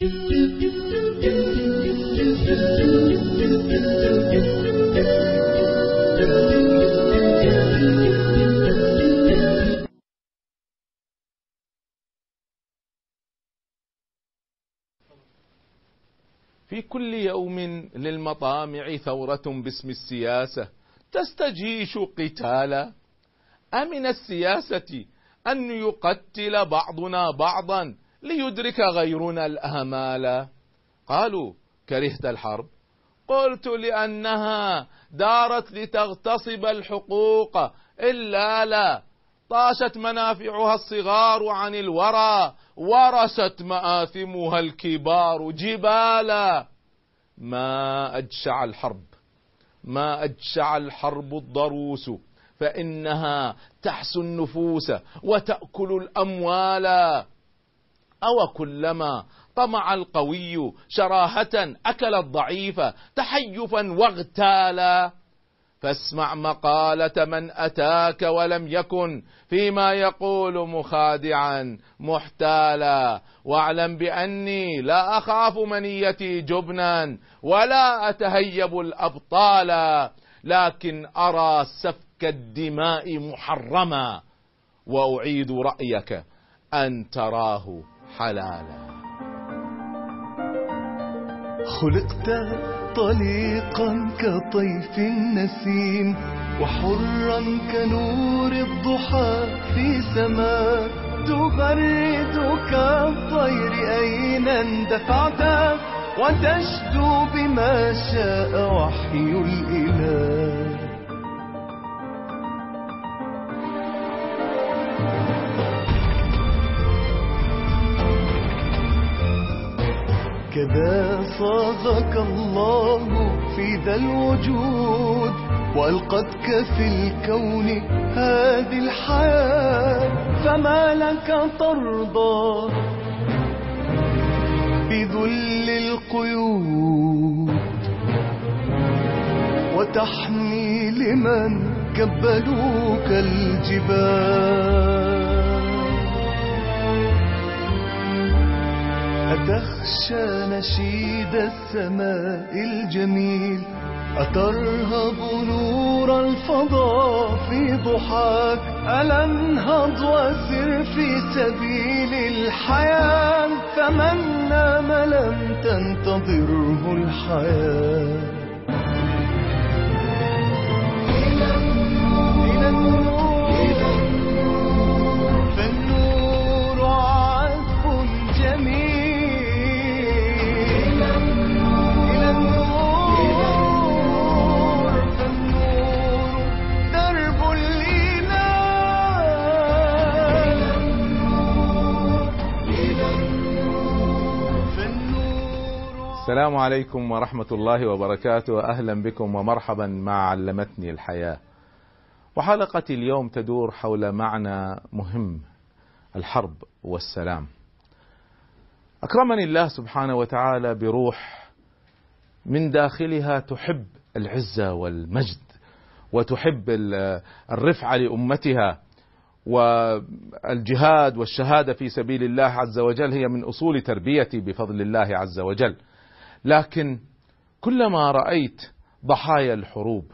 في كل يوم للمطامع ثورة باسم السياسة تستجيش قتالا. أمن السياسة أن يقتل بعضنا بعضا. ليدرك غيرنا الآمال قالوا كرهت الحرب. قلت لأنها دارت لتغتصب الحقوق. إلا لا طاشت منافعها الصغار عن الورى ورست مآثمها الكبار جبالا. ما أجشع الحرب ما أجشع الحرب الضروس فإنها تحسو النفوس وتأكل الأموال. أو كلما طمع القوي شراهة أكل الضعيف تحيفا واغتالا. فاسمع مقالة من أتاك ولم يكن فيما يقول مخادعا محتالا. واعلم بأني لا أخاف منيتي جبنا ولا أتهيب الأبطال لكن أرى سفك الدماء محرما. وأعيد رأيك أن تراه. حلالا خلقت طليقا كطيف النسيم وحرا كنور الضحى في سماء. تغرد كالطير أين اندفعت؟ وتشدو بما شاء وحي الإله. كذا صاغك الله في ذا الوجود وألقتك في الكون هذه الحياة. فما لك ترضى بذل القيود؟ وتحني لمن كبلوك الجبال. أتخشى نشيد السماء الجميل؟ أترهب نور الفضاء في ضحاك؟ ألا أنهض وسر في سبيل الحياة؟ فمن نام لم تنتظره الحياة؟ السلام عليكم ورحمة الله وبركاته. أهلا بكم ومرحبا مع علمتني الحياة. وحلقة اليوم تدور حول معنى مهم الحرب والسلام. أكرمني الله سبحانه وتعالى بروح من داخلها تحب العزة والمجد وتحب ال- الرفعة لأمتها والجهاد والشهادة في سبيل الله عز وجل هي من أصول تربيتي بفضل الله عز وجل. لكن كلما رأيت ضحايا الحروب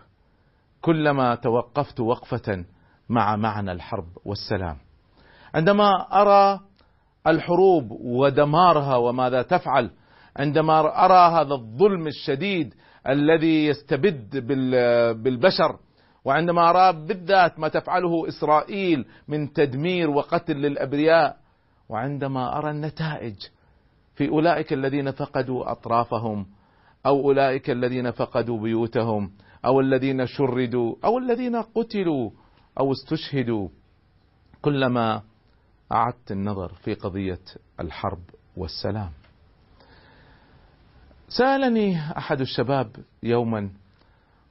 كلما توقفت وقفة مع معنى الحرب والسلام. عندما أرى الحروب ودمارها وماذا تفعل عندما أرى هذا الظلم الشديد الذي يستبد بال- بالبشر وعندما أرى بالذات ما تفعله إسرائيل من تدمير وقتل للأبرياء وعندما أرى النتائج في أولئك الذين فقدوا أطرافهم أو أولئك الذين فقدوا بيوتهم أو الذين شردوا أو الذين قتلوا أو استشهدوا. كلما أعدت النظر في قضية الحرب والسلام. سألني أحد الشباب يوما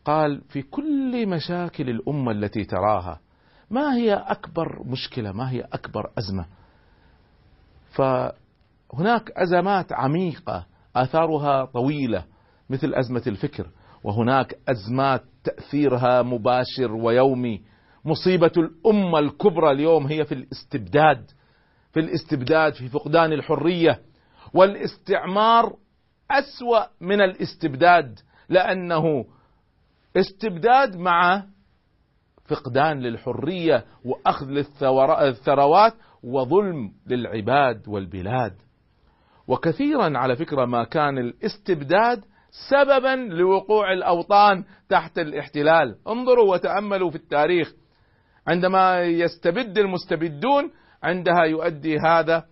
قال في كل مشاكل الأمة التي تراها ما هي أكبر مشكلة ما هي أكبر أزمة؟ فهناك أزمات عميقة آثارها طويلة مثل أزمة الفكر وهناك أزمات تأثيرها مباشر ويومي. مصيبة الأمة الكبرى اليوم هي في الاستبداد في الاستبداد في فقدان الحرية. والاستعمار أسوأ من الاستبداد لأنه استبداد مع فقدان للحرية وأخذ للثروات وظلم للعباد والبلاد. وكثيرا على فكرة ما كان الاستبداد سببا لوقوع الأوطان تحت الاحتلال. انظروا وتأملوا في التاريخ. عندما يستبد المستبدون عندها يؤدي هذا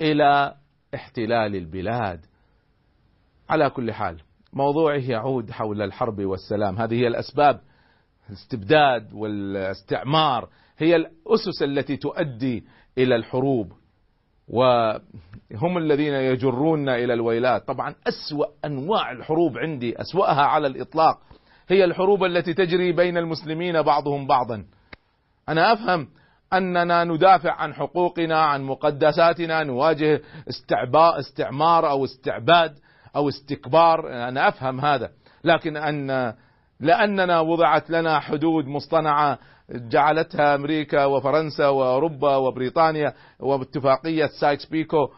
إلى احتلال البلاد. على كل حال موضوعه يعود حول الحرب والسلام. هذه هي الأسباب. الاستبداد والاستعمار هي الأسس التي تؤدي إلى الحروب. وهم الذين يجروننا إلى الويلات. طبعا أسوأ أنواع الحروب عندي أسوأها على الإطلاق. هي الحروب التي تجري بين المسلمين بعضهم بعضا. أنا أفهم أننا ندافع عن حقوقنا عن مقدساتنا نواجه استعباء استعمار أو استعباد أو استكبار. أنا أفهم هذا. لكن ان لأننا وضعت لنا حدود مصطنعة جعلتها أمريكا وفرنسا وأوروبا وبريطانيا واتفاقيه سايكس بيكو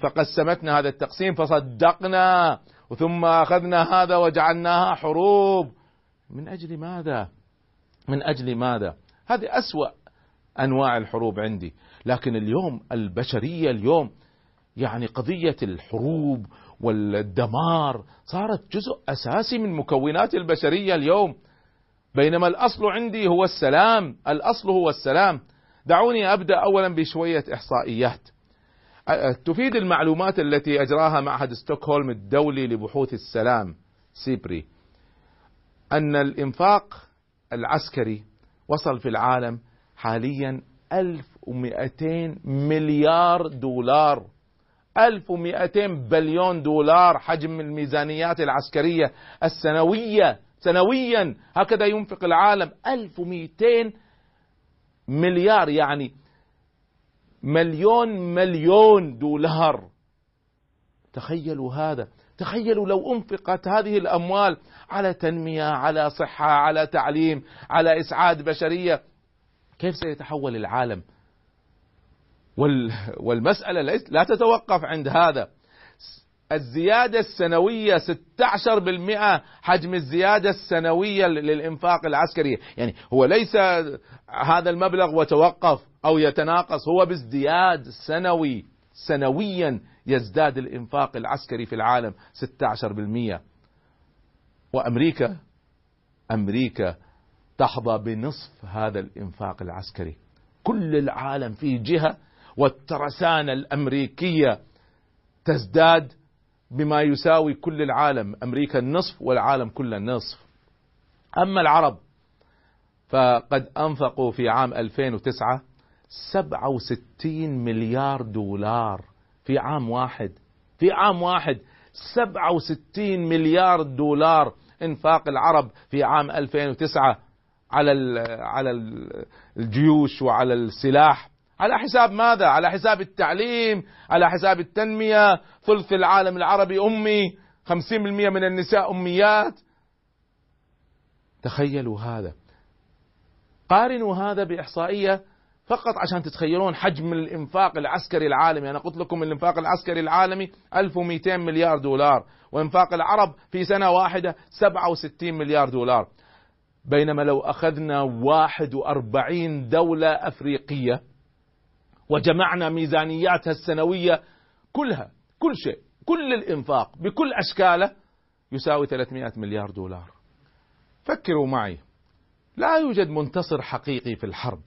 فقسمتنا هذا التقسيم فصدقنا ثم أخذنا هذا وجعلناها حروب من أجل ماذا؟ من أجل ماذا؟ هذه أسوأ أنواع الحروب عندي، لكن اليوم البشرية اليوم يعني قضية الحروب والدمار صارت جزء أساسي من مكونات البشرية اليوم بينما الأصل عندي هو السلام. الأصل هو السلام. دعوني أبدأ اولا بشوية إحصائيات. تفيد المعلومات التي أجراها معهد ستوكهولم الدولي لبحوث السلام سيبري. أن الإنفاق العسكري وصل في العالم حاليا 1200 مليار دولار. 1200 بليون دولار حجم الميزانيات العسكرية السنوية. سنويا هكذا ينفق العالم 1200 مليار يعني مليون مليون دولار. تخيلوا هذا تخيلوا لو أنفقت هذه الأموال على تنمية على صحة على تعليم على إسعاد بشرية كيف سيتحول العالم؟ والمسألة لا تتوقف عند هذا. الزيادة السنوية 16% حجم الزيادة السنوية للإنفاق العسكري. يعني هو ليس هذا المبلغ وتوقف أو يتناقص هو بازدياد سنوي سنويا يزداد الإنفاق العسكري في العالم 16% وأمريكا أمريكا تحظى بنصف هذا الإنفاق العسكري. كل العالم في جهة والترسانة الأمريكية تزداد بما يساوي كل العالم أمريكا النصف والعالم كله النصف. أما العرب فقد أنفقوا في عام 2009 67 مليار دولار. في عام واحد في عام واحد 67 مليار دولار. إنفاق العرب في عام 2009 على على الجيوش وعلى السلاح. على حساب ماذا؟ على حساب التعليم، على حساب التنمية، ثلث العالم العربي أمي، خمسين بالمئة من النساء أميات. تخيلوا هذا. قارنوا هذا بإحصائية فقط عشان تتخيلون حجم الإنفاق العسكري العالمي، أنا قلت لكم الإنفاق العسكري العالمي 1200 مليار دولار، وإنفاق العرب في سنة واحدة 67 مليار دولار. بينما لو أخذنا 41 دولة أفريقية وجمعنا ميزانياتها السنوية كلها كل شيء كل الإنفاق بكل أشكاله يساوي 300 مليار دولار. فكروا معي. لا يوجد منتصر حقيقي في الحرب.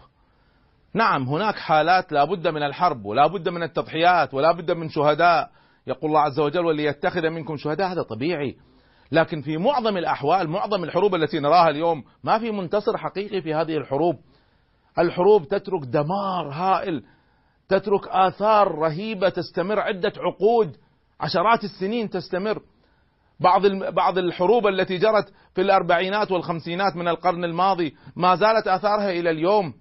نعم هناك حالات لا بد من الحرب ولا بد من التضحيات ولا بد من شهداء. يقول الله عز وجل وليتخذ منكم شهداء. هذا طبيعي. لكن في معظم الأحوال معظم الحروب التي نراها اليوم ما في منتصر حقيقي في هذه الحروب. الحروب تترك دمار هائل تترك آثار رهيبة تستمر عدة عقود عشرات السنين تستمر. بعض بعض الحروب التي جرت في الأربعينات والخمسينات من القرن الماضي ما زالت آثارها إلى اليوم.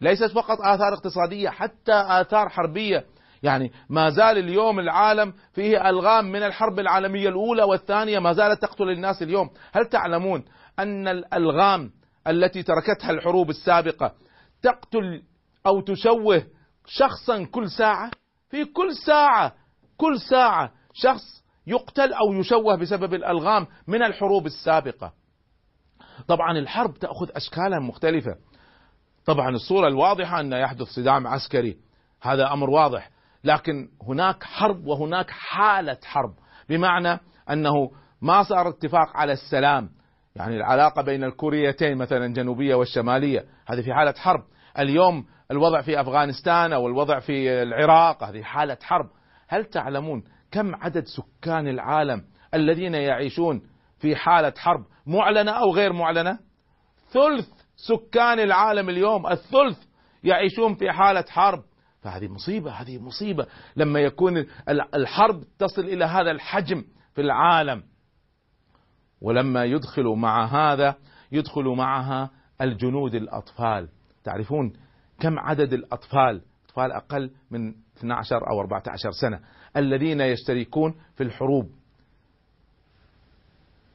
ليست فقط آثار اقتصادية حتى آثار حربية. يعني ما زال اليوم العالم فيه ألغام من الحرب العالمية الأولى والثانية ما زالت تقتل الناس اليوم. هل تعلمون أن الألغام التي تركتها الحروب السابقة تقتل أو تشوه شخصا كل ساعة في كل ساعة كل ساعة شخص يقتل أو يشوه بسبب الألغام من الحروب السابقة. طبعا الحرب تأخذ أشكالا مختلفة. طبعا الصورة الواضحة أن يحدث صدام عسكري. هذا أمر واضح. لكن هناك حرب وهناك حالة حرب. بمعنى أنه ما صار اتفاق على السلام. يعني العلاقة بين الكوريتين مثلا الجنوبية والشمالية. هذه في حالة حرب. اليوم الوضع في أفغانستان أو الوضع في العراق هذه حالة حرب. هل تعلمون كم عدد سكان العالم الذين يعيشون في حالة حرب؟ معلنة أو غير معلنة؟ ثلث سكان العالم اليوم الثلث يعيشون في حالة حرب. فهذه مصيبة هذه مصيبة. لما يكون الحرب تصل إلى هذا الحجم في العالم ولما يدخل مع هذا يدخل معها الجنود الأطفال. تعرفون كم عدد الأطفال أطفال أقل من 12 أو 14 سنة الذين يشتركون في الحروب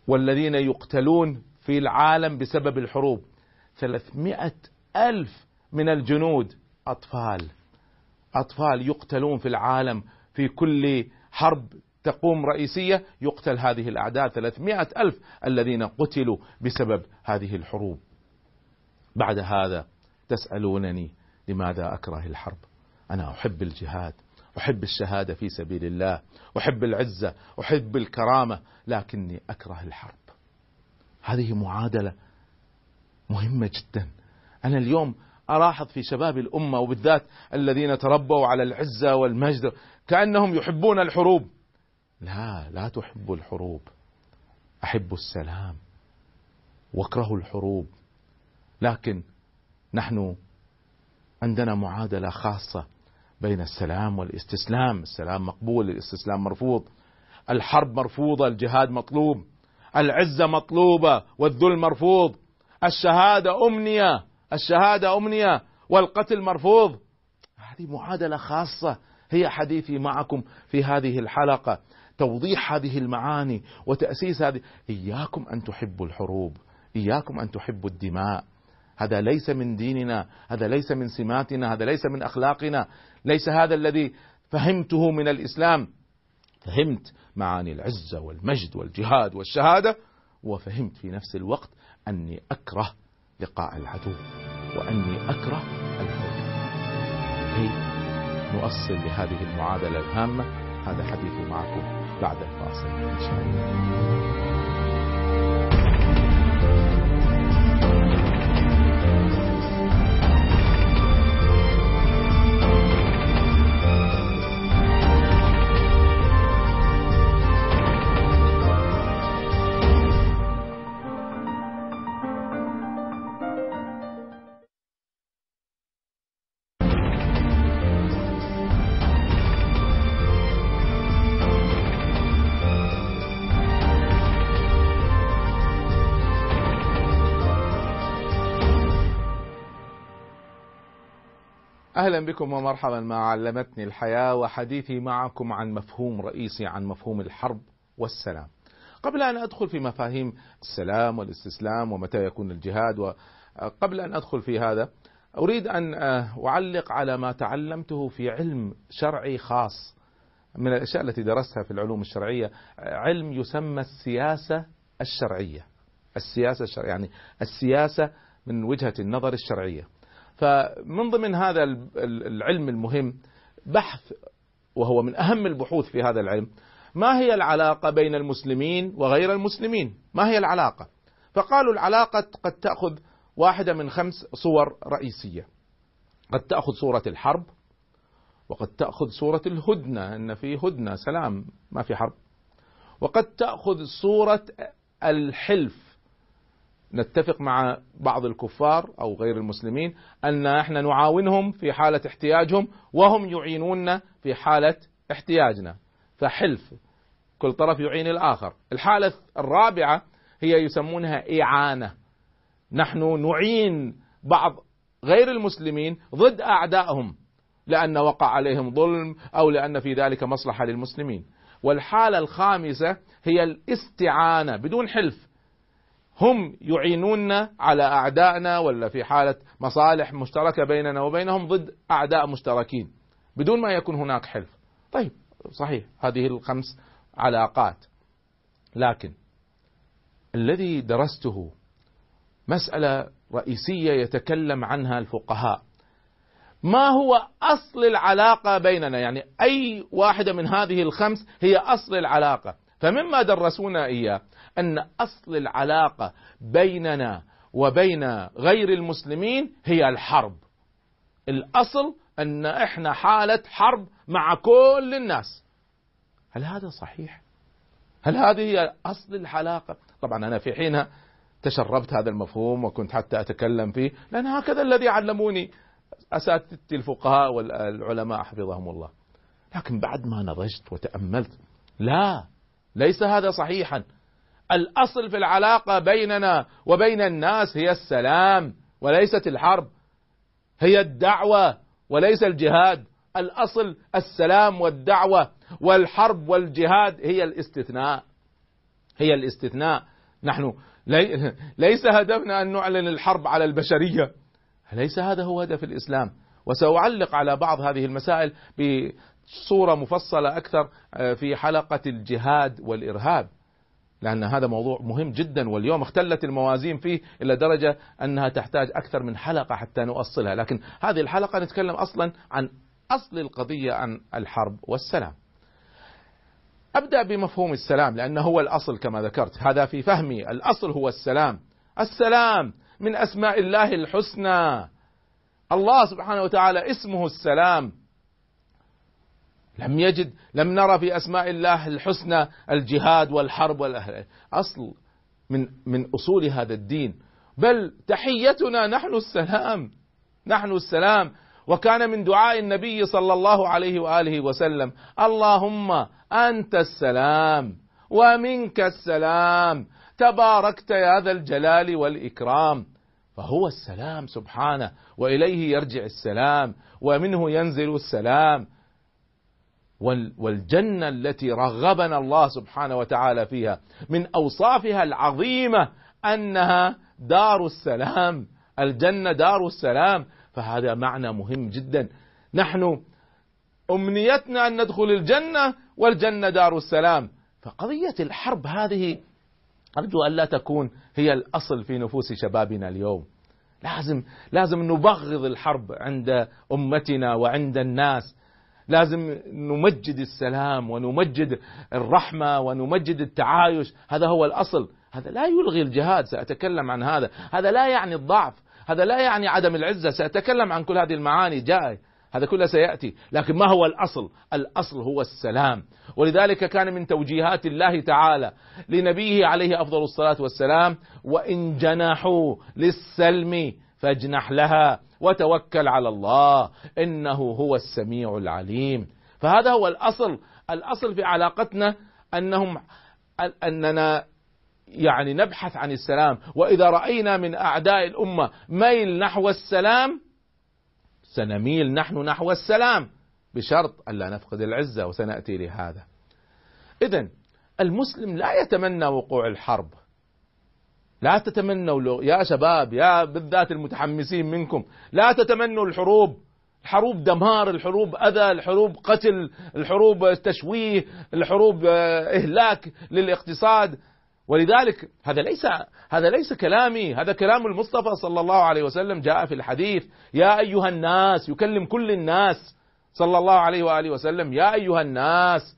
والذين يقتلون في العالم بسبب الحروب. 300 ألف من الجنود أطفال أطفال يقتلون في العالم في كل حرب تقوم رئيسية يقتل هذه الأعداد 300 ألف الذين قتلوا بسبب هذه الحروب. بعد هذا تسألونني لماذا أكره الحرب؟ أنا أحب الجهاد أحب الشهادة في سبيل الله أحب العزة أحب الكرامة لكني أكره الحرب. هذه معادلة مهمة جدا. أنا اليوم ألاحظ في شباب الأمة وبالذات الذين تربوا على العزة والمجد كأنهم يحبون الحروب. لا لا تحبوا الحروب. أحبوا السلام. واكرهوا الحروب. لكن نحن عندنا معادلة خاصة بين السلام والاستسلام. السلام مقبول الاستسلام مرفوض. الحرب مرفوضة الجهاد مطلوب. العزة مطلوبة والذل مرفوض. الشهادة أمنية الشهادة أمنية والقتل مرفوض. هذه معادلة خاصة هي حديثي معكم في هذه الحلقة. توضيح هذه المعاني وتأسيس هذه. إياكم أن تحبوا الحروب إياكم أن تحبوا الدماء. هذا ليس من ديننا هذا ليس من سماتنا هذا ليس من أخلاقنا ليس هذا الذي فهمته من الإسلام. فهمت معاني العزة والمجد والجهاد والشهادة وفهمت في نفس الوقت أني أكره لقاء العدو وأني أكره الحروب كي نؤصل لهذه المعادلة الهامة. هذا حديثي معكم بعد الفاصل. إن شاء الله. أهلا بكم ومرحبا ما علمتني الحياة وحديثي معكم عن مفهوم رئيسي عن مفهوم الحرب والسلام. قبل أن أدخل في مفاهيم السلام والاستسلام ومتى يكون الجهاد وقبل أن أدخل في هذا أريد أن أعلق على ما تعلمته في علم شرعي خاص من الأشياء التي درستها في العلوم الشرعية علم يسمى السياسة الشرعية. السياسة الشرعية يعني السياسة من وجهة النظر الشرعية. فمن ضمن هذا العلم المهم بحث وهو من أهم البحوث في هذا العلم ما هي العلاقة بين المسلمين وغير المسلمين؟ ما هي العلاقة؟ فقالوا العلاقة قد تأخذ واحدة من خمس صور رئيسية. قد تأخذ صورة الحرب وقد تأخذ صورة الهدنة إن في هدنة سلام ما في حرب. وقد تأخذ صورة الحلف نتفق مع بعض الكفار أو غير المسلمين أن إحنا نعاونهم في حالة احتياجهم وهم يعينوننا في حالة احتياجنا. فحلف كل طرف يعين الآخر. الحالة الرابعة هي يسمونها إعانة. نحن نعين بعض غير المسلمين ضد أعدائهم لأن وقع عليهم ظلم أو لأن في ذلك مصلحة للمسلمين. والحالة الخامسة هي الاستعانة بدون حلف. هم يعينوننا على أعدائنا ولا في حالة مصالح مشتركة بيننا وبينهم ضد أعداء مشتركين بدون ما يكون هناك حلف. طيب صحيح هذه الخمس علاقات. لكن الذي درسته مسألة رئيسية يتكلم عنها الفقهاء. ما هو أصل العلاقة بيننا؟ يعني أي واحدة من هذه الخمس هي أصل العلاقة. فمما درسونا إياه أن أصل العلاقة بيننا وبين غير المسلمين هي الحرب الأصل أن إحنا حالة حرب مع كل الناس هل هذا صحيح؟ هل هذه هي أصل العلاقة؟ طبعا أنا في حينها تشربت هذا المفهوم وكنت حتى أتكلم فيه لأن هكذا الذي علموني أساتذتي الفقهاء والعلماء حفظهم الله لكن بعد ما نضجت وتأملت لا ليس هذا صحيحا الأصل في العلاقة بيننا وبين الناس هي السلام وليست الحرب. هي الدعوة وليس الجهاد. الأصل السلام والدعوة والحرب والجهاد هي الاستثناء. هي الاستثناء. نحن ليس هدفنا أن نعلن الحرب على البشرية. ليس هذا هو هدف الإسلام. وسأعلق على بعض هذه المسائل بصورة مفصلة أكثر آه، في حلقة الجهاد والإرهاب. لأن هذا موضوع مهم جدا واليوم اختلت الموازين فيه إلى درجة أنها تحتاج أكثر من حلقة حتى نؤصلها. لكن هذه الحلقة نتكلم أصلا عن أصل القضية عن الحرب والسلام. أبدأ بمفهوم السلام لأنه هو الأصل كما ذكرت. هذا في فهمي. الأصل هو السلام. السلام من أسماء الله الحسنى. الله سبحانه وتعالى اسمه السلام. لم يجد لم نرى في أسماء الله الحسنى الجهاد والحرب والأهل. أصل من من أصول هذا الدين. بل تحيتنا نحن السلام نحن السلام. وكان من دعاء النبي صلى الله عليه وآله وسلم اللهم أنت السلام ومنك السلام. تباركت يا ذا الجلال والإكرام. فهو السلام سبحانه وإليه يرجع السلام ومنه ينزل السلام. والجنة التي رغبنا الله سبحانه وتعالى فيها من أوصافها العظيمة أنها دار السلام الجنة دار السلام. فهذا معنى مهم جدا. نحن أمنيتنا أن ندخل الجنة والجنة دار السلام. فقضية الحرب هذه أرجو أن لا تكون هي الأصل في نفوس شبابنا اليوم. لازم لازم نبغض الحرب عند أمتنا وعند الناس. لازم نمجد السلام ونمجد الرحمة ونمجد التعايش. هذا هو الأصل. هذا لا يلغي الجهاد سأتكلم عن هذا. هذا لا يعني الضعف. هذا لا يعني عدم العزة. سأتكلم عن كل هذه المعاني. جاي. هذا كله سيأتي. لكن ما هو الأصل؟ الأصل هو السلام. ولذلك كان من توجيهات الله تعالى لنبيه عليه أفضل الصلاة والسلام وإن جنحوا للسلم فاجنح لها. وتوكل على الله إنه هو السميع العليم فهذا هو الأصل الأصل في علاقتنا أنهم أننا يعني نبحث عن السلام وإذا رأينا من أعداء الأمة ميل نحو السلام سنميل نحن نحو السلام بشرط الا نفقد العزة وسنأتي لهذا. اذا المسلم لا يتمنى وقوع الحرب. لا تتمنوا يا شباب يا بالذات المتحمسين منكم لا تتمنوا الحروب. الحروب دمار الحروب أذى الحروب قتل الحروب تشويه الحروب آه، إهلاك للاقتصاد. ولذلك هذا ليس هذا ليس كلامي هذا كلام المصطفى صلى الله عليه وسلم جاء في الحديث. يا أيها الناس يكلم كل الناس صلى الله عليه وآله وسلم يا أيها الناس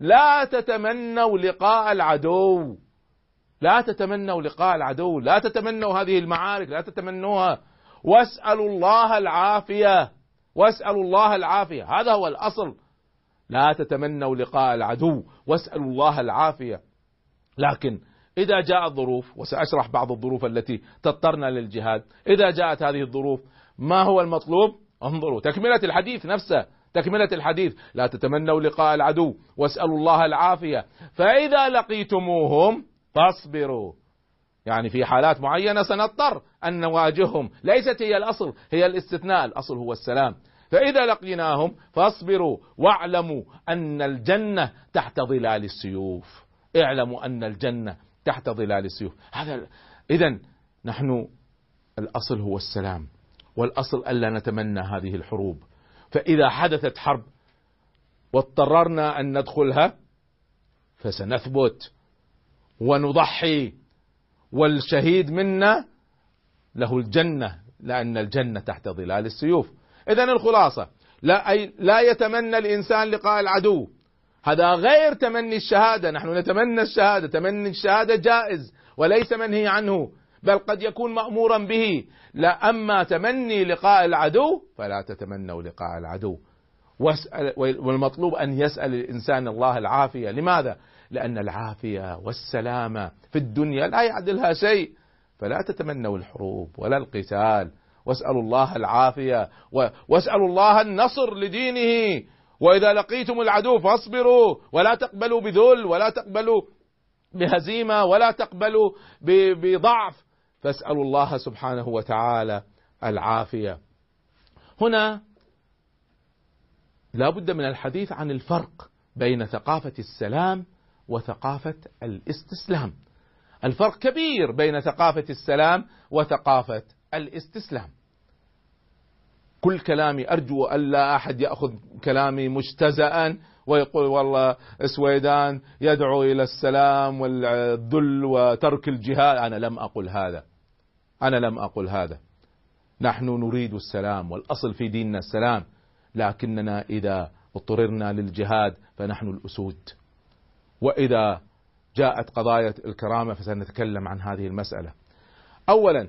لا تتمنوا لقاء العدو. لا تتمنوا لقاء العدو لا تتمنوا هذه المعارك لا تتمنوها. واسألوا الله العافية واسألوا الله العافية. هذا هو الأصل. لا تتمنوا لقاء العدو واسألوا الله العافية. لكن إذا جاءت ظروف وسأشرح بعض الظروف التي تضطرنا للجهاد إذا جاءت هذه الظروف ما هو المطلوب؟ انظروا تكملة الحديث نفسه تكملة الحديث. لا تتمنوا لقاء العدو واسألوا الله العافية. فإذا لقيتموهم فاصبروا يعني في حالات معينة سنضطر أن نواجههم. ليست هي الأصل هي الاستثناء. الأصل هو السلام. فإذا لقيناهم فاصبروا واعلموا أن الجنة تحت ظلال السيوف. اعلموا أن الجنة تحت ظلال السيوف. هذا إذا نحن الأصل هو السلام. والأصل ألا نتمنى هذه الحروب. فإذا حدثت حرب واضطررنا أن ندخلها فسنثبت. ونضحي والشهيد منا له الجنة لأن الجنة تحت ظلال السيوف. اذا الخلاصة لا أي لا يتمنى الإنسان لقاء العدو. هذا غير تمني الشهادة نحن نتمنى الشهادة. تمني الشهادة جائز وليس منهي عنه بل قد يكون مأمورا به. لا أما تمني لقاء العدو فلا تتمنوا لقاء العدو. والمطلوب أن يسأل الإنسان الله العافية. لماذا؟ لأن العافية والسلامه في الدنيا لا يعدلها شيء. فلا تتمنوا الحروب ولا القتال. واسألوا الله العافية واسألوا الله النصر لدينه. وإذا لقيتم العدو فاصبروا ولا تقبلوا بذل ولا تقبلوا بهزيمة ولا تقبلوا بضعف. فاسألوا الله سبحانه وتعالى العافية. هنا لا بد من الحديث عن الفرق بين ثقافة السلام وثقافة الاستسلام. الفرق كبير بين ثقافة السلام وثقافة الاستسلام. كل كلامي أرجو الا أحد يأخذ كلامي مجتزأ ويقول والله سويدان يدعو إلى السلام والذل وترك الجهاد. أنا لم أقل هذا. أنا لم أقل هذا. نحن نريد السلام والأصل في ديننا السلام. لكننا إذا اضطررنا للجهاد فنحن الأسود. وإذا جاءت قضايا الكرامة فسنتكلم عن هذه المسألة. اولا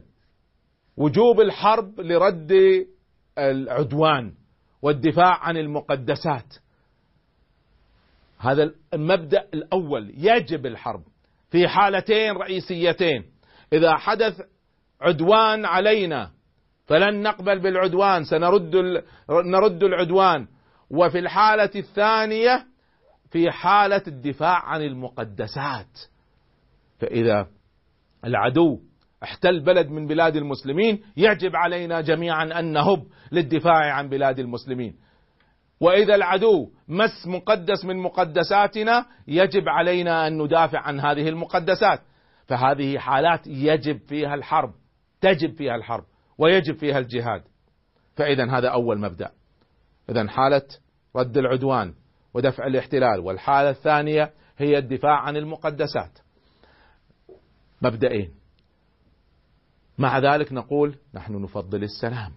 وجوب الحرب لرد العدوان والدفاع عن المقدسات. هذا المبدأ الأول يجب الحرب في حالتين رئيسيتين. إذا حدث عدوان علينا فلن نقبل بالعدوان سنرد نرد العدوان. وفي الحالة الثانية في حالة الدفاع عن المقدسات. فإذا العدو احتل بلد من بلاد المسلمين يجب علينا جميعا أن نهب للدفاع عن بلاد المسلمين. وإذا العدو مس مقدس من مقدساتنا يجب علينا أن ندافع عن هذه المقدسات. فهذه حالات يجب فيها الحرب تجب فيها الحرب. ويجب فيها الجهاد. فاذا هذا أول مبدأ. اذا حالة رد العدوان ودفع الاحتلال والحالة الثانية هي الدفاع عن المقدسات. مبدئين. مع ذلك نقول نحن نفضل السلام.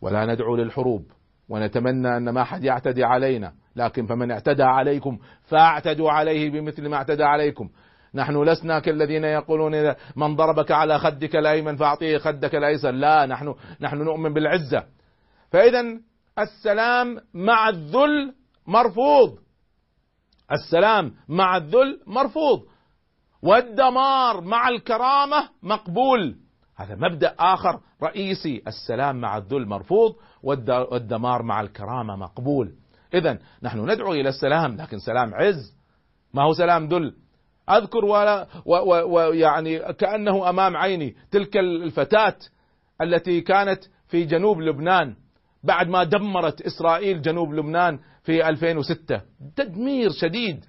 ولا ندعو للحروب ونتمنى أن ما حد يعتدي علينا لكن فمن اعتدى عليكم فاعتدوا عليه بمثل ما اعتدى عليكم. نحن لسنا كالذين يقولون من ضربك على خدك الأيمن فأعطيه خدك الأيسر. لا نحن نحن نؤمن بالعزة. فاذا السلام مع الذل مرفوض. السلام مع الذل مرفوض. والدمار مع الكرامة مقبول. هذا مبدأ آخر رئيسي. السلام مع الذل مرفوض والدمار مع الكرامة مقبول. اذا نحن ندعو إلى السلام لكن سلام عز. ما هو سلام ذل؟ أذكر ولا ويعني كأنه أمام عيني تلك الفتاة التي كانت في جنوب لبنان بعد ما دمرت إسرائيل جنوب لبنان في 2006 تدمير شديد.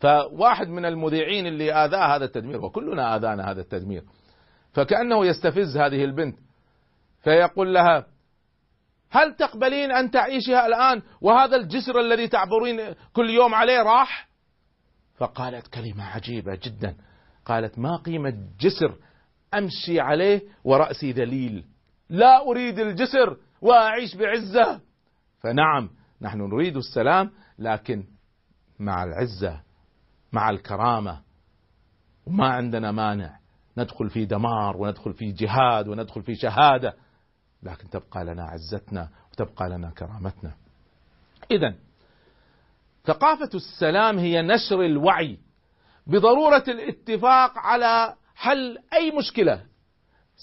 فواحد من المذيعين اللي آذاه هذا التدمير وكلنا آذانا هذا التدمير فكأنه يستفز هذه البنت فيقول لها هل تقبلين أن تعيشها الآن؟ وهذا الجسر الذي تعبرين كل يوم عليه راح؟ فقالت كلمة عجيبة جدا. قالت ما قيمة جسر أمشي عليه ورأسي ذليل. لا أريد الجسر وأعيش بعزة. فنعم نحن نريد السلام لكن مع العزة مع الكرامة. وما عندنا مانع. ندخل في دمار وندخل في جهاد وندخل في شهادة. لكن تبقى لنا عزتنا وتبقى لنا كرامتنا. اذا ثقافة السلام هي نشر الوعي بضرورة الاتفاق على حل أي مشكلة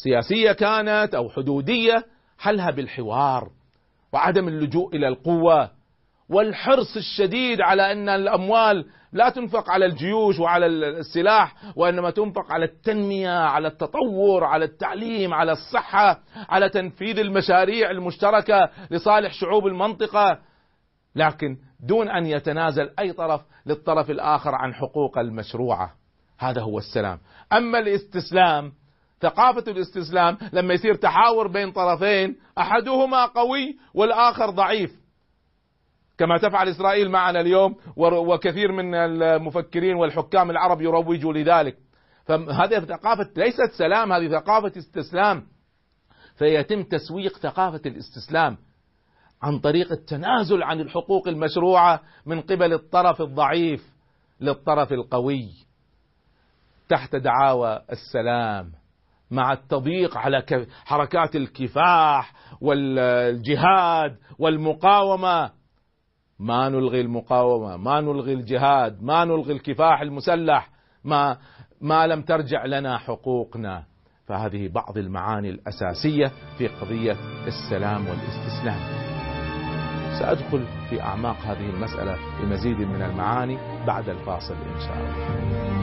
سياسية كانت أو حدودية حلها بالحوار وعدم اللجوء إلى القوة والحرص الشديد على أن الأموال لا تنفق على الجيوش وعلى السلاح وإنما تنفق على التنمية على التطور على التعليم على الصحة على تنفيذ المشاريع المشتركة لصالح شعوب المنطقة. لكن دون أن يتنازل أي طرف للطرف الآخر عن حقوق المشروعة. هذا هو السلام. أما الاستسلام ثقافة الاستسلام لما يصير تحاور بين طرفين أحدهما قوي والآخر ضعيف. كما تفعل إسرائيل معنا اليوم وكثير من المفكرين والحكام العرب يروجوا لذلك. فهذه ثقافة ليست سلام هذه ثقافة استسلام. فيتم تسويق ثقافة الاستسلام. عن طريق التنازل عن الحقوق المشروعة من قبل الطرف الضعيف للطرف القوي. تحت دعاوى السلام مع التضييق على حركات الكفاح والجهاد والمقاومة. ما نلغي المقاومة ما نلغي الجهاد ما نلغي الكفاح المسلح ما ما لم ترجع لنا حقوقنا. فهذه بعض المعاني الأساسية في قضية السلام والاستسلام. سأدخل في أعماق هذه المسألة بمزيد من المعاني بعد الفاصل إن شاء الله.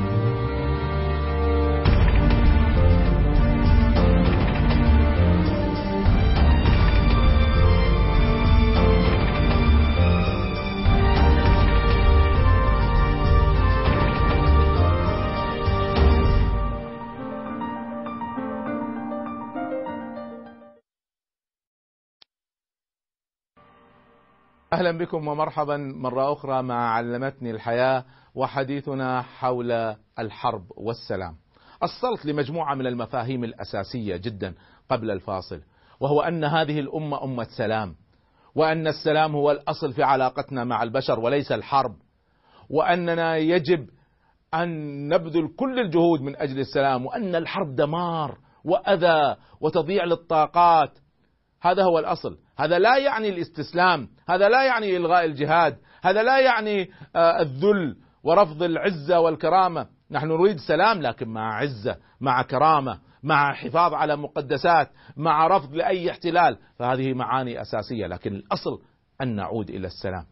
أهلا بكم ومرحبا مرة أخرى مع علمتني الحياة وحديثنا حول الحرب والسلام. اصلت لمجموعة من المفاهيم الأساسية جدا قبل الفاصل وهو أن هذه الأمة أمة سلام وأن السلام هو الأصل في علاقتنا مع البشر وليس الحرب وأننا يجب أن نبذل كل الجهود من أجل السلام وأن الحرب دمار وأذى وتضييع للطاقات هذا هو الأصل. هذا لا يعني الاستسلام هذا لا يعني إلغاء الجهاد هذا لا يعني الذل ورفض العزة والكرامة. نحن نريد سلام لكن مع عزة مع كرامة مع حفاظ على مقدسات مع رفض لأي احتلال. فهذه معاني أساسية لكن الأصل أن نعود إلى السلام.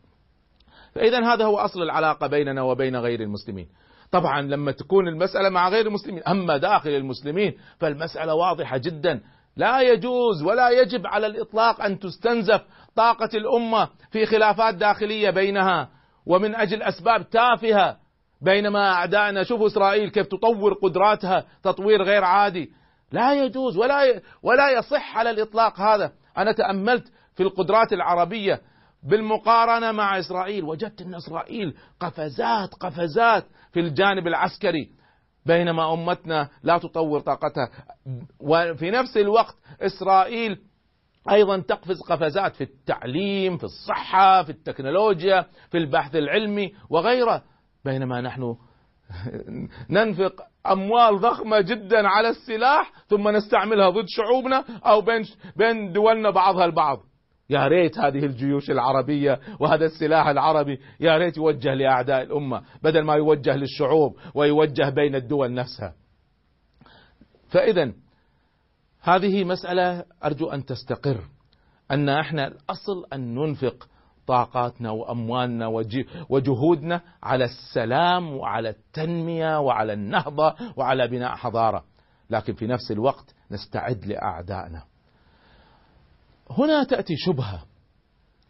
فاذا هذا هو أصل العلاقة بيننا وبين غير المسلمين. طبعا لما تكون المسألة مع غير المسلمين أما داخل المسلمين فالمسألة واضحة جدا. لا يجوز ولا يجب على الإطلاق أن تستنزف طاقة الأمة في خلافات داخلية بينها ومن أجل أسباب تافهة. بينما أعدائنا شوفوا إسرائيل كيف تطور قدراتها تطوير غير عادي. لا يجوز ولا ولا يصح على الإطلاق هذا. أنا تأملت في القدرات العربية بالمقارنة مع إسرائيل. وجدت أن إسرائيل قفزات قفزات في الجانب العسكري. بينما أمتنا لا تطور طاقتها. وفي نفس الوقت إسرائيل أيضا تقفز قفزات في التعليم في الصحة في التكنولوجيا في البحث العلمي وغيره بينما نحن ننفق أموال ضخمة جدا على السلاح ثم نستعملها ضد شعوبنا أو بين بين دولنا بعضها البعض. يا ريت هذه الجيوش العربية وهذا السلاح العربي يا ريت يوجه لأعداء الأمة بدل ما يوجه للشعوب ويوجه بين الدول نفسها. فإذا هذه مسألة أرجو أن تستقر أن إحنا الأصل أن ننفق طاقاتنا وأموالنا وجهودنا على السلام وعلى التنمية وعلى النهضة وعلى بناء حضارة. لكن في نفس الوقت نستعد لأعدائنا. هنا تأتي شبهة.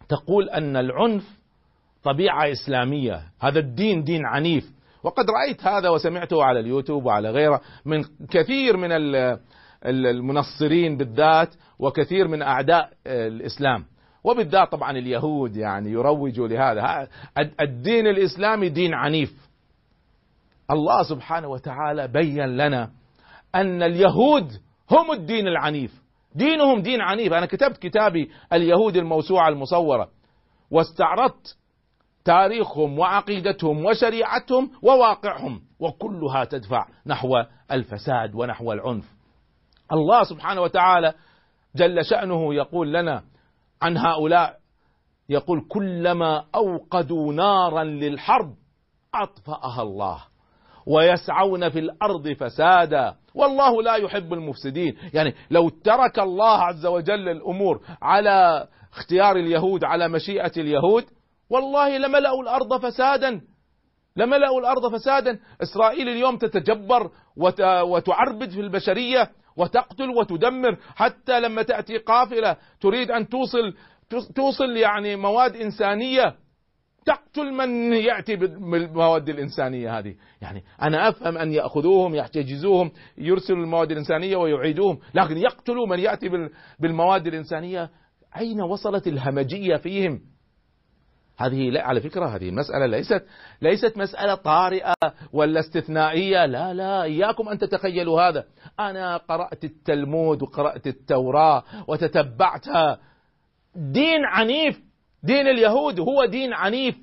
تقول أن العنف طبيعة إسلامية. هذا الدين دين عنيف. وقد رأيت هذا وسمعته على اليوتيوب وعلى غيره من كثير من المنصرين بالذات وكثير من أعداء الإسلام. وبالذات طبعا اليهود يعني يروجوا لهذا. الدين الإسلامي دين عنيف. الله سبحانه وتعالى بين لنا أن اليهود هم الدين العنيف. دينهم دين عنيف. أنا كتبت كتابي اليهود الموسوعة المصورة. واستعرضت تاريخهم وعقيدتهم وشريعتهم وواقعهم. وكلها تدفع نحو الفساد ونحو العنف. الله سبحانه وتعالى جل شأنه يقول لنا عن هؤلاء. يقول كلما أوقدوا نارا للحرب أطفأها الله. ويسعون في الأرض فسادا. والله لا يحب المفسدين. يعني لو ترك الله عز وجل الأمور على اختيار اليهود على مشيئة اليهود والله لملأوا الأرض فسادا. لملأوا الأرض فسادا. إسرائيل اليوم تتجبر وتعربد في البشرية وتقتل وتدمر. حتى لما تأتي قافلة تريد أن توصل توصل يعني مواد إنسانية تقتل من يأتي بالمواد الإنسانية هذه، يعني أنا أفهم أن يأخذوهم يحتجزوهم يرسلوا المواد الإنسانية ويعيدوهم، لكن يقتلوا من يأتي بالمواد الإنسانية، أين وصلت الهمجية فيهم؟ هذه لا على فكرة هذه المسألة ليست ليست مسألة طارئة ولا استثنائية. لا لا إياكم أن تتخيلوا هذا. أنا قرأت التلمود وقرأت التوراة وتتبعتها. دين عنيف. دين اليهود هو دين عنيف.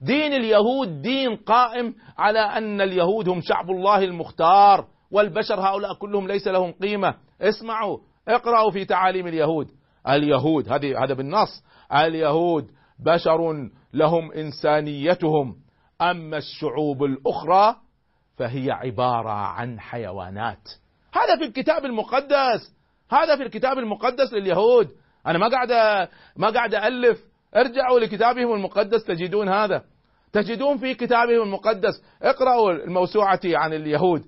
دين اليهود دين قائم على أن اليهود هم شعب الله المختار والبشر هؤلاء كلهم ليس لهم قيمة. اسمعوا اقرأوا في تعاليم اليهود. اليهود هذه هذا بالنص. اليهود بشر لهم إنسانيتهم. أما الشعوب الأخرى فهي عبارة عن حيوانات. هذا في الكتاب المقدس. هذا في الكتاب المقدس لليهود. أنا ما قاعد ما قاعد الف ارجعوا لكتابهم المقدس تجدون هذا. تجدون في كتابهم المقدس. اقرأوا الموسوعة عن اليهود.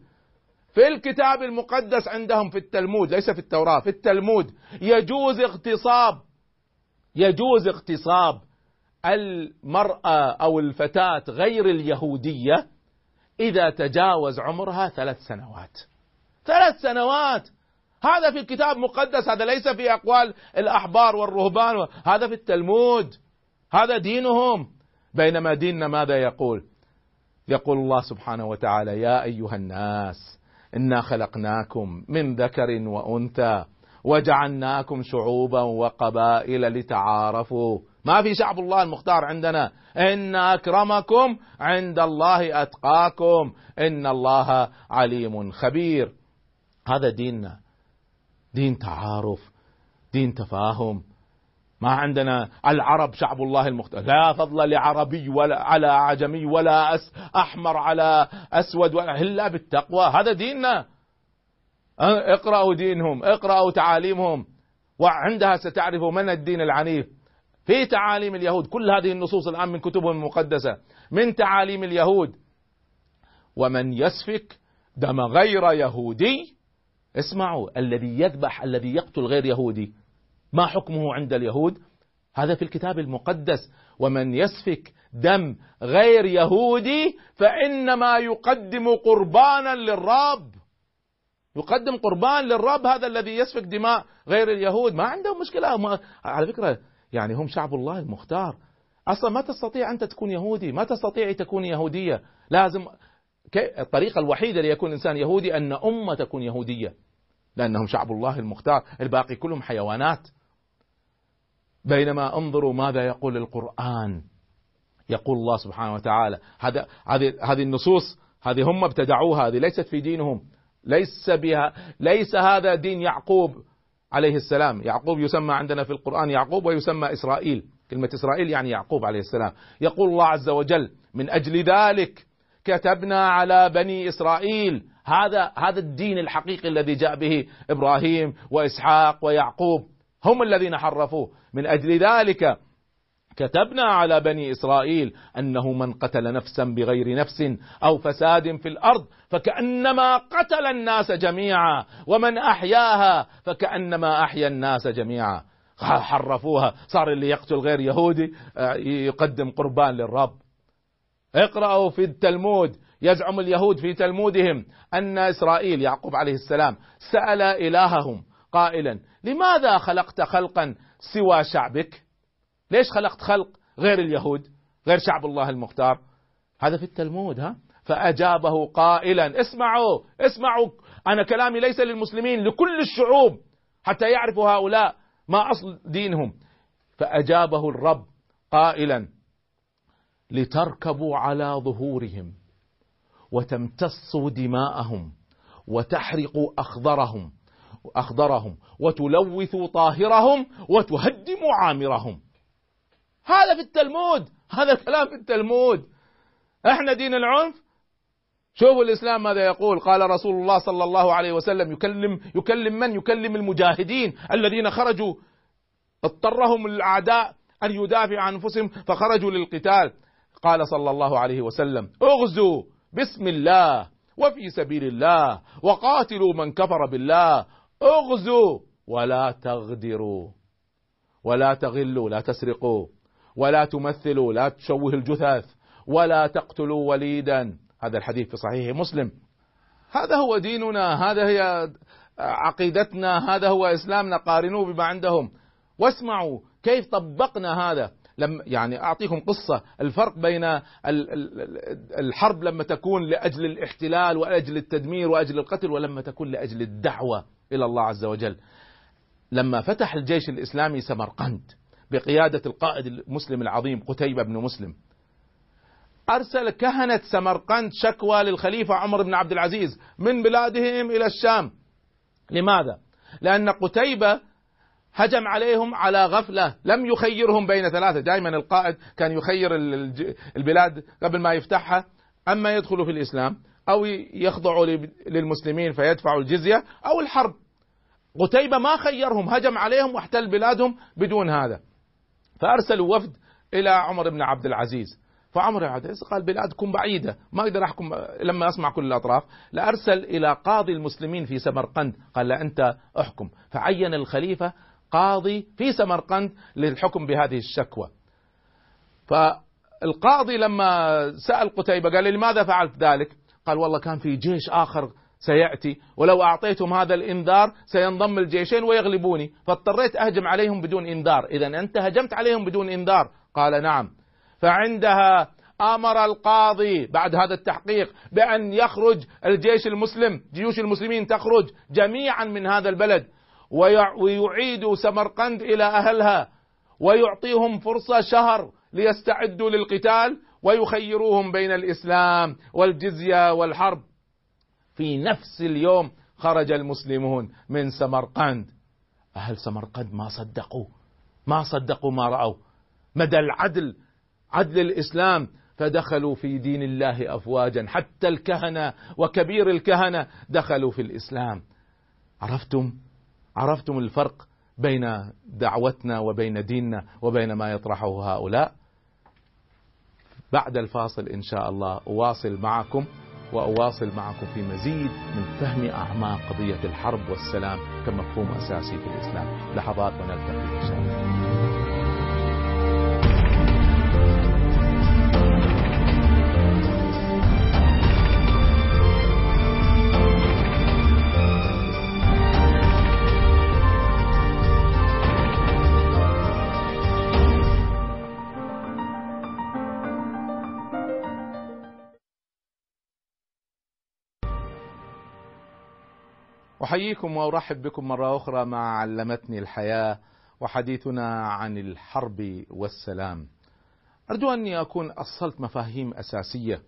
في الكتاب المقدس عندهم في التلمود ليس في التوراة في التلمود يجوز اغتصاب. يجوز اغتصاب المرأة أو الفتاة غير اليهودية إذا تجاوز عمرها ثلاث سنوات. ثلاث سنوات! هذا في الكتاب المقدس هذا ليس في أقوال الأحبار والرهبان هذا في التلمود هذا دينهم. بينما ديننا ماذا يقول؟ يقول الله سبحانه وتعالى يا أيها الناس إنا خلقناكم من ذكر وأنثى وجعلناكم شعوبا وقبائل لتعارفوا. ما في شعب الله المختار عندنا. إن أكرمكم عند الله أتقاكم إن الله عليم خبير. هذا ديننا. دين تعارف دين تفاهم. ما عندنا العرب شعب الله المختار لا فضل لعربي ولا على أعجمي ولا أس أحمر على أسود ولا إلا بالتقوى. هذا ديننا. اقرأوا دينهم اقرأوا تعاليمهم. وعندها ستعرفوا من الدين العنيف. في تعاليم اليهود كل هذه النصوص الآن من كتبهم المقدسة. من تعاليم اليهود. ومن يسفك دم غير يهودي اسمعوا الذي يذبح الذي يقتل غير يهودي. ما حكمه عند اليهود؟ هذا في الكتاب المقدس. ومن يسفك دم غير يهودي فإنما يقدم قربانا للرب. يقدم قربان للرب هذا الذي يسفك دماء غير اليهود. ما عندهم مشكلة. ما على فكرة يعني هم شعب الله المختار. أصلا ما تستطيع أنت تكون يهودي. ما تستطيع تكون يهودية. لازم الطريقة الوحيدة ليكون إنسان يهودي أن أمة تكون يهودية. لأنهم شعب الله المختار. الباقي كلهم حيوانات. بينما انظروا ماذا يقول القرآن. يقول الله سبحانه وتعالى. هذا هذه النصوص هذه هم ابتدعوها هذه ليست في دينهم. ليس بها ليس هذا دين يعقوب عليه السلام. يعقوب يسمى عندنا في القرآن يعقوب ويسمى إسرائيل. كلمة إسرائيل يعني يعقوب عليه السلام. يقول الله عز وجل من أجل ذلك كتبنا على بني إسرائيل. هذا هذا الدين الحقيقي الذي جاء به إبراهيم وإسحاق ويعقوب. هم الذين حرفوه. من أجل ذلك كتبنا على بني إسرائيل أنه من قتل نفسا بغير نفس أو فساد في الأرض فكأنما قتل الناس جميعا. ومن أحياها فكأنما أحيا الناس جميعا. حرفوها. صار اللي يقتل غير يهودي آه، يقدم قربان للرب. اقرأوا في التلمود يزعم اليهود في تلمودهم أن إسرائيل يعقوب عليه السلام سأل إلههم قائلا لماذا خلقت خلقا سوى شعبك؟ ليش خلقت خلق غير اليهود غير شعب الله المختار؟ هذا في التلمود ها؟ فأجابه قائلا اسمعوا اسمعوا أنا كلامي ليس للمسلمين لكل الشعوب حتى يعرفوا هؤلاء ما أصل دينهم. فأجابه الرب قائلا لتركبوا على ظهورهم وتمتصوا دماءهم وتحرقوا أخضرهم أخضرهم وتلوثوا طاهرهم وتهدموا عامرهم. هذا في التلمود هذا كلام في التلمود. إحنا دين العنف؟ شوفوا الإسلام ماذا يقول. قال رسول الله صلى الله عليه وسلم يكلم يكلم من؟ يكلم المجاهدين الذين خرجوا. اضطرهم الأعداء أن يدافع عن أنفسهم فخرجوا للقتال. قال صلى الله عليه وسلم اغزوا بسم الله وفي سبيل الله وقاتلوا من كفر بالله اغزوا ولا تغدروا ولا تغلوا لا تسرقوا ولا تمثلوا لا تشوه الجثث ولا تقتلوا وليدا. هذا الحديث في صحيح مسلم. هذا هو ديننا هذا هي عقيدتنا هذا هو إسلامنا قارنوه بما عندهم. واسمعوا كيف طبقنا هذا. لم يعني أعطيكم قصة. الفرق بين ال- ال- الحرب لما تكون لأجل الاحتلال وأجل التدمير وأجل القتل ولما تكون لأجل الدعوة إلى الله عز وجل. لما فتح الجيش الإسلامي سمرقند بقيادة القائد المسلم العظيم قتيبة بن مسلم أرسل كهنة سمرقند شكوى للخليفة عمر بن عبد العزيز من بلادهم إلى الشام. لماذا؟ لأن قتيبة هجم عليهم على غفلة. لم يخيرهم بين ثلاثة. دائما القائد كان يخير البلاد قبل ما يفتحها. أما يدخلوا في الإسلام أو يخضعوا للمسلمين فيدفعوا الجزية أو الحرب. قتيبة ما خيرهم هجم عليهم واحتل بلادهم بدون هذا. فأرسلوا وفد إلى عمر بن عبد العزيز. فعمر بن عبد العزيز قال بلادكم بعيدة. ما أقدر أحكم لما أسمع كل الأطراف. لأرسل إلى قاضي المسلمين في سمرقند. قال لا أنت أحكم. فعين الخليفة قاضي في سمرقند للحكم بهذه الشكوى. فالقاضي لما سأل قتيبة قال لماذا فعلت ذلك؟ قال والله كان في جيش آخر سيأتي ولو أعطيتهم هذا الإنذار سينضم الجيشين ويغلبوني فاضطريت أهجم عليهم بدون إنذار. إذا أنت هجمت عليهم بدون إنذار. قال نعم. فعندها آمر القاضي بعد هذا التحقيق بأن يخرج الجيش المسلم جيوش المسلمين تخرج جميعا من هذا البلد. ويعيد سمرقند إلى أهلها ويعطيهم فرصة شهر ليستعدوا للقتال ويخيروهم بين الإسلام والجزية والحرب. في نفس اليوم خرج المسلمون من سمرقند. أهل سمرقند ما صدقوا ما صدقوا ما رأوا. مدى العدل عدل الإسلام فدخلوا في دين الله افواجا. حتى الكهنة وكبير الكهنة دخلوا في الإسلام. عرفتم؟ عرفتم الفرق بين دعوتنا وبين ديننا وبين ما يطرحه هؤلاء؟ بعد الفاصل إن شاء الله أواصل معكم وأواصل معكم في مزيد من فهم أعماق قضية الحرب والسلام كمفهوم أساسي في الإسلام. لحظات ونلتقي إن شاء الله. أحييكم وأرحب بكم مرة أخرى مع علمتني الحياة وحديثنا عن الحرب والسلام. أرجو أني أكون أصلت مفاهيم أساسية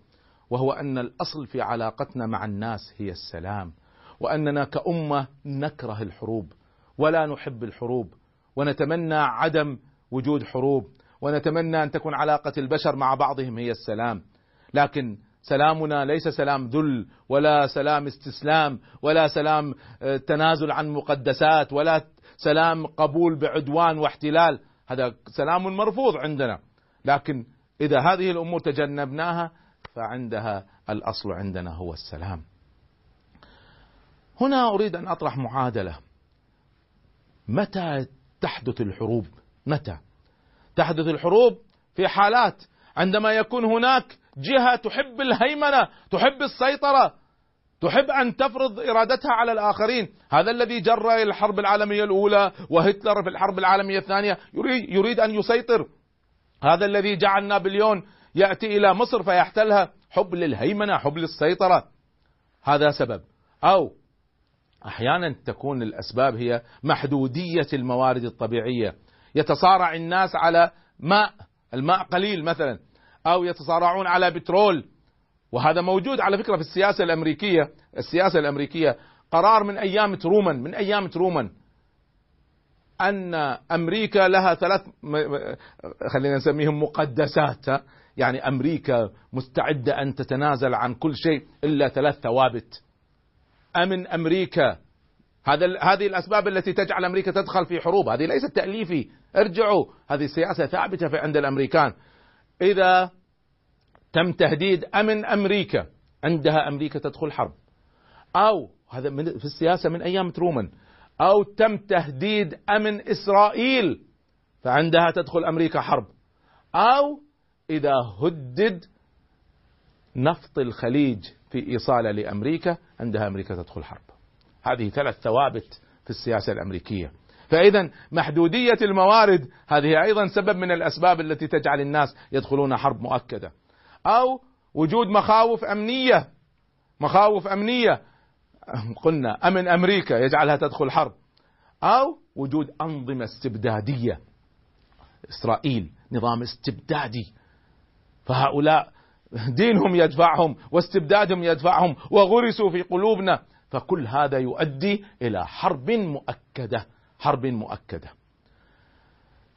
وهو أن الأصل في علاقتنا مع الناس هي السلام، وأننا كأمة نكره الحروب ولا نحب الحروب ونتمنى عدم وجود حروب ونتمنى أن تكون علاقة البشر مع بعضهم هي السلام، لكن سلامنا ليس سلام ذل ولا سلام استسلام ولا سلام آه، تنازل عن مقدسات ولا سلام قبول بعدوان واحتلال. هذا سلام مرفوض عندنا. لكن إذا هذه الأمور تجنبناها فعندها الأصل عندنا هو السلام. هنا أريد أن أطرح معادلة. متى تحدث الحروب؟ متى؟ تحدث الحروب في حالات عندما يكون هناك جهة تحب الهيمنة تحب السيطرة تحب أن تفرض إرادتها على الآخرين، هذا الذي جرى الحرب العالمية الأولى وهتلر في الحرب العالمية الثانية يريد يريد أن يسيطر. هذا الذي جعل نابليون يأتي إلى مصر فيحتلها، حب للهيمنة، حب للسيطرة. هذا سبب. أو أحيانا تكون الأسباب هي محدودية الموارد الطبيعية، يتصارع الناس على ماء، الماء قليل مثلا، أو يتصارعون على بترول، وهذا موجود على فكرة في السياسة الأمريكية، السياسة الأمريكية قرار من أيام ترومان من أيام ترومان أن أمريكا لها ثلاث خلينا نسميهم مقدسات؟ يعني أمريكا مستعدة أن تتنازل عن كل شيء إلا ثلاث ثوابت. أمن أمريكا هذا هذه الأسباب التي تجعل أمريكا تدخل في حروب، هذه ليست تأليفي، ارجعوا، هذه سياسة ثابتة في عند الأمريكان. إذا تم تهديد أمن أمريكا عندها أمريكا تدخل حرب. أو هذا من في السياسة من أيام ترومان. أو تم تهديد أمن إسرائيل فعندها تدخل أمريكا حرب. أو إذا هدد نفط الخليج في ايصاله لأمريكا عندها أمريكا تدخل حرب. هذه ثلاث ثوابت في السياسة الأمريكية. فإذا محدودية الموارد هذه أيضا سبب من الأسباب التي تجعل الناس يدخلون حرب مؤكدة. أو وجود مخاوف أمنية. مخاوف أمنية. قلنا أمن أمريكا يجعلها تدخل حرب. أو وجود أنظمة استبدادية. إسرائيل نظام استبدادي. فهؤلاء دينهم يدفعهم واستبدادهم يدفعهم وغرسوا في قلوبنا. فكل هذا يؤدي إلى حرب مؤكدة. حرب مؤكدة.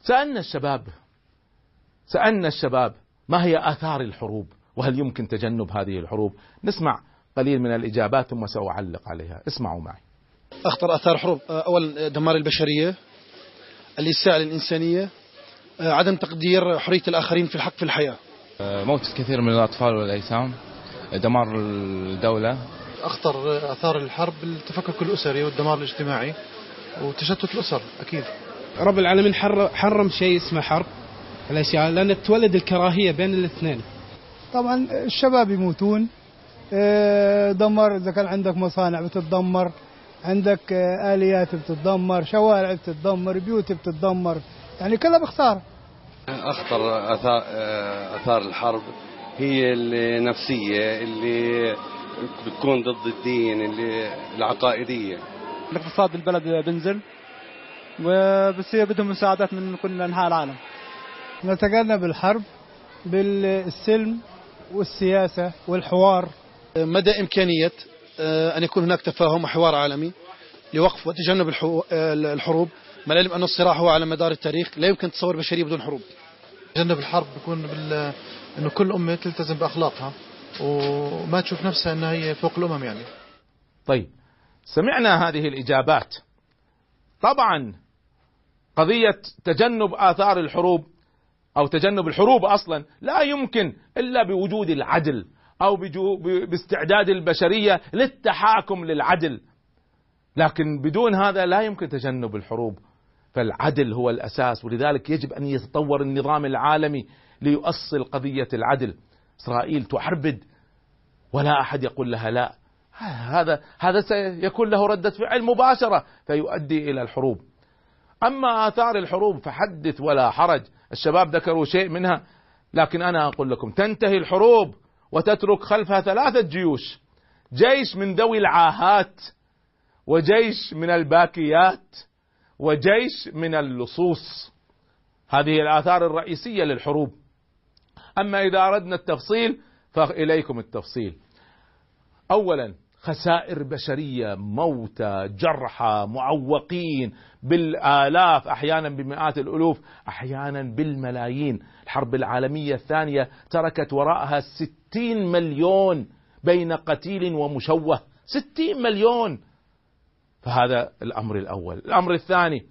سألنا الشباب سألنا الشباب ما هي آثار الحروب؟ وهل يمكن تجنب هذه الحروب؟ نسمع قليل من الإجابات ثم سأعلق عليها. اسمعوا معي. أخطر آثار الحروب أولا دمار البشرية الإساءة للإنسانية عدم تقدير حرية الآخرين في الحق في الحياة. موت كثير من الأطفال والأيتام دمار الدولة. أخطر آثار الحرب التفكك الأسري والدمار الاجتماعي. وتشتت الأسر أكيد. رب العالمين حر- حرم شيء اسمه حرب. الأشياء لأن تولد الكراهية بين الاثنين. طبعا الشباب يموتون. آه، دمر إذا كان عندك مصانع بتتدمر عندك آه، آليات بتتدمر شوارع بتتدمر بيوت بتتدمر. يعني كلها بخساره أخطر أثار, أثار الحرب هي النفسية اللي بتكون ضد الدين اللي العقائدية. الاقتصاد البلد بنزل. وبصير بدهم مساعدات من كل أنحاء العالم. نتجنب الحرب بالسلم والسياسة والحوار. مدى إمكانية آه، أن يكون هناك تفاهم وحوار عالمي لوقف وتجنب الحو- آه، الحروب ما العلم أن الصراع هو على مدار التاريخ. لا يمكن تصور بشرية بدون حروب. تجنب الحرب بيكون بال... إنه كل أمة تلتزم بأخلاقها وما تشوف نفسها إنها هي فوق الأمم يعني. طيب. سمعنا هذه الإجابات. طبعا قضية تجنب آثار الحروب أو تجنب الحروب أصلا لا يمكن إلا بوجود العدل أو باستعداد البشرية للتحاكم للعدل. لكن بدون هذا لا يمكن تجنب الحروب فالعدل هو الأساس ولذلك يجب أن يتطور النظام العالمي ليؤصل قضية العدل. إسرائيل تعربد ولا أحد يقول لها لا. هذا هذا سيكون له ردة فعل مباشرة فيؤدي إلى الحروب. أما آثار الحروب فحدث ولا حرج. الشباب ذكروا شيء منها لكن أنا أقول لكم تنتهي الحروب وتترك خلفها ثلاثة جيوش. جيش من ذوي العاهات وجيش من الباكيات وجيش من اللصوص. هذه الآثار الرئيسية للحروب. أما إذا أردنا التفصيل فإليكم التفصيل. اولا خسائر بشرية موتى جرحى معوقين بالآلاف أحيانا بمئات الألوف أحيانا بالملايين. الحرب العالمية الثانية تركت وراءها ستين مليون بين قتيل ومشوه. ستين مليون! فهذا الأمر الأول. الأمر الثاني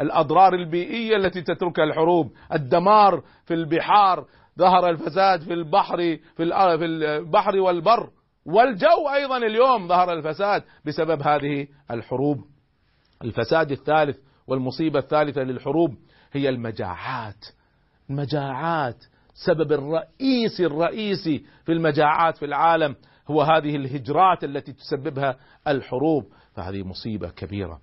الأضرار البيئية التي تتركها الحروب. الدمار في البحار ظهر الفساد في البحر في البحر والبر. والجو أيضا اليوم ظهر الفساد بسبب هذه الحروب. الفساد الثالث والمصيبة الثالثة للحروب هي المجاعات. المجاعات سبب الرئيسي الرئيسي في المجاعات في العالم هو هذه الهجرات التي تسببها الحروب فهذه مصيبة كبيرة.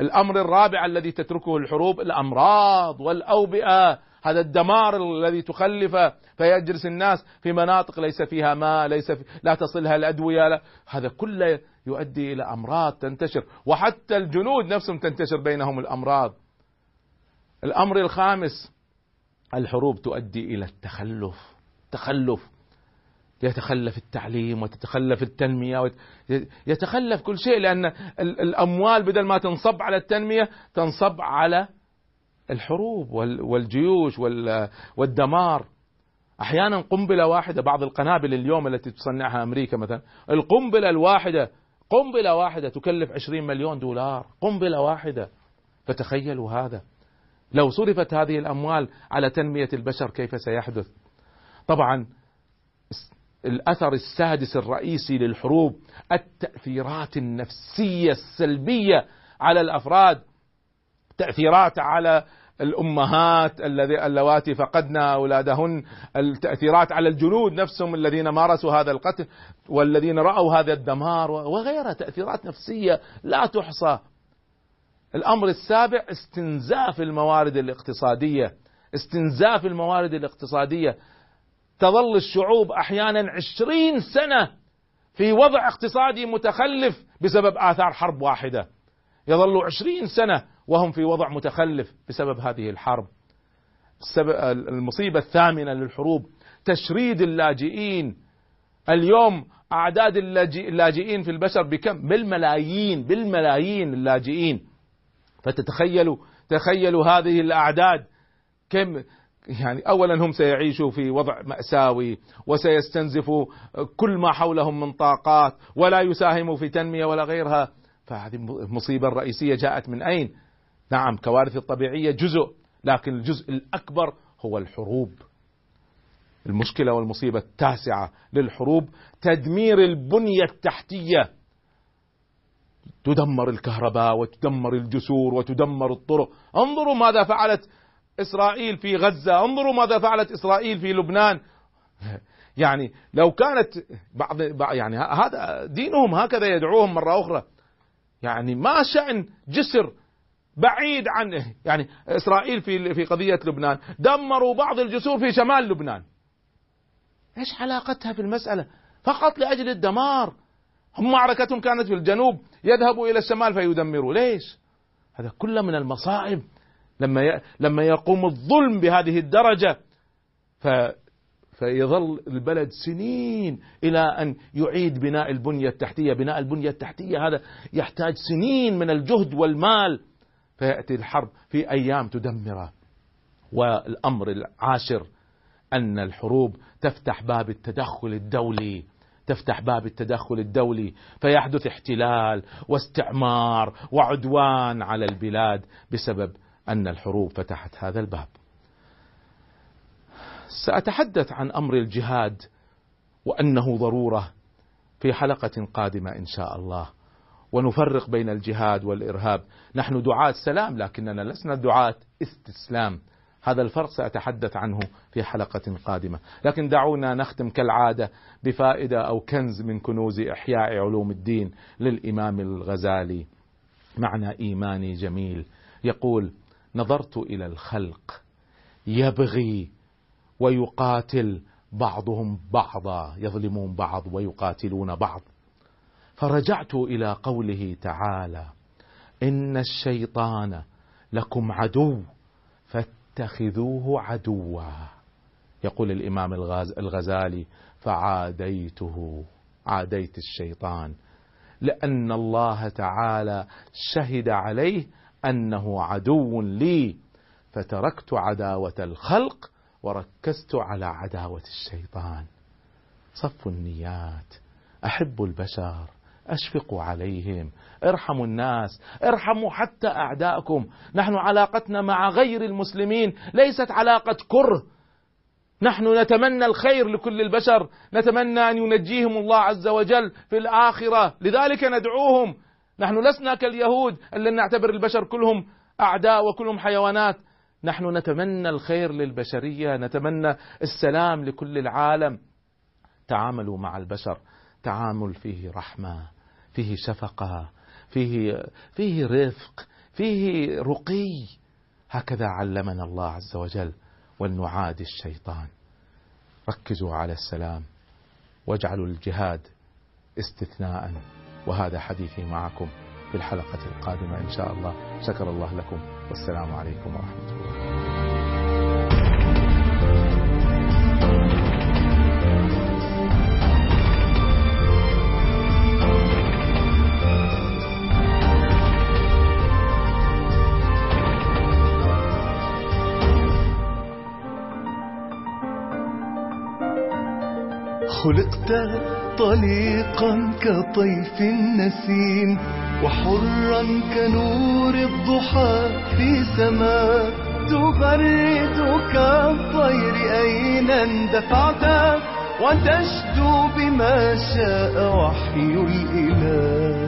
الأمر الرابع الذي تتركه الحروب الأمراض والأوبئة. هذا الدمار الذي تخلفه فيجلس الناس في مناطق ليس فيها ماء ليس في لا تصلها الأدوية لا. هذا كله يؤدي إلى أمراض تنتشر وحتى الجنود نفسهم تنتشر بينهم الأمراض. الأمر الخامس الحروب تؤدي إلى التخلف. تخلف. يتخلف التعليم وتتخلف التنمية يتخلف كل شيء لأن ال- الأموال بدل ما تنصب على التنمية تنصب على الحروب وال- والجيوش وال- والدمار. أحيانا قنبلة واحدة بعض القنابل اليوم التي تصنعها أمريكا مثلا القنبلة الواحدة قنبلة واحدة تكلف 20 مليون دولار. قنبلة واحدة. فتخيلوا هذا. لو صرفت هذه الأموال على تنمية البشر كيف سيحدث؟ طبعا الأثر السادس الرئيسي للحروب التأثيرات النفسية السلبية على الأفراد. تأثيرات على الأمهات الذي اللواتي فقدن أولادهن التأثيرات على الجنود نفسهم الذين مارسوا هذا القتل والذين رأوا هذا الدمار وغيرها تأثيرات نفسية لا تحصى. الأمر السابع استنزاف الموارد الاقتصادية. استنزاف الموارد الاقتصادية. تظل الشعوب أحيانا عشرين سنة في وضع اقتصادي متخلف بسبب آثار حرب واحدة. يظل عشرين سنة وهم في وضع متخلف بسبب هذه الحرب. المصيبة الثامنة للحروب تشريد اللاجئين. اليوم أعداد اللاجئين في البشر بكم؟ بالملايين بالملايين اللاجئين. فتتخيلوا تخيلوا هذه الأعداد. كم؟ يعني اولا هم سيعيشوا في وضع مأساوي وسيستنزفوا كل ما حولهم من طاقات ولا يساهموا في تنمية ولا غيرها. فهذه المصيبة الرئيسية جاءت من أين؟ نعم كوارث الطبيعية جزء لكن الجزء الأكبر هو الحروب. المشكلة والمصيبة التاسعة للحروب. تدمير البنية التحتية. تدمر الكهرباء وتدمر الجسور وتدمر الطرق. انظروا ماذا فعلت إسرائيل في غزة. انظروا ماذا فعلت إسرائيل في لبنان. يعني لو كانت بعض يعني هذا دينهم هكذا يدعوهم مرة أخرى. يعني ما شأن جسر بعيد عن يعني إسرائيل في في قضية لبنان. دمروا بعض الجسور في شمال لبنان. إيش علاقتها في المسألة؟ فقط لأجل الدمار. هم معركتهم كانت في الجنوب يذهبوا إلى الشمال فيدمروا. ليش؟ هذا كله من المصائب. لما. لما يقوم الظلم بهذه الدرجة ف فيظل البلد سنين إلى أن يعيد بناء البنية التحتية، بناء البنية التحتية هذا يحتاج سنين من الجهد والمال. فيأتي الحرب في أيام تدمره. والأمر العاشر أن الحروب تفتح باب التدخل الدولي تفتح باب التدخل الدولي فيحدث احتلال واستعمار وعدوان على البلاد بسبب أن الحروب فتحت هذا الباب. سأتحدث عن أمر الجهاد وأنه ضرورة في حلقة قادمة إن شاء الله. ونفرق بين الجهاد والإرهاب، نحن دعاة سلام لكننا لسنا دعاة استسلام. هذا الفرق سأتحدث عنه في حلقة قادمة، لكن دعونا نختم كالعادة بفائدة أو كنز من كنوز إحياء علوم الدين للإمام الغزالي. معنى إيماني جميل يقول: نظرت إلى الخلق يبغي ويقاتل بعضهم بعضا يظلمون بعض ويقاتلون بعض فرجعت إلى قوله تعالى إن الشيطان لكم عدو فاتخذوه عدوا. يقول الإمام الغزالي فعاديته عاديت الشيطان لأن الله تعالى شهد عليه أنه عدو لي فتركت عداوة الخلق وركزت على عداوة الشيطان. صفوا النيات احبوا البشر أشفقوا عليهم. ارحموا الناس ارحموا حتى أعداءكم. نحن علاقتنا مع غير المسلمين ليست علاقة كره. نحن نتمنى الخير لكل البشر. نتمنى أن ينجيهم الله عز وجل في الآخرة. لذلك ندعوهم. نحن لسنا كاليهود الذين نعتبر البشر كلهم أعداء وكلهم حيوانات. نحن نتمنى الخير للبشرية. نتمنى السلام لكل العالم. تعاملوا مع البشر. تعامل فيه رحمة. فيه شفقة فيه فيه رفق فيه رقي. هكذا علمنا الله عز وجل ولنعادي الشيطان. ركزوا على السلام واجعلوا الجهاد استثناء. وهذا حديثي معكم في الحلقة القادمة إن شاء الله. شكر الله لكم والسلام عليكم ورحمة الله. خلقت طليقا كطيف النسيم وحرا كنور الضحى في سماء تبرد كالطير أين اندفعت؟ وتشدو بما شاء وحي الإله.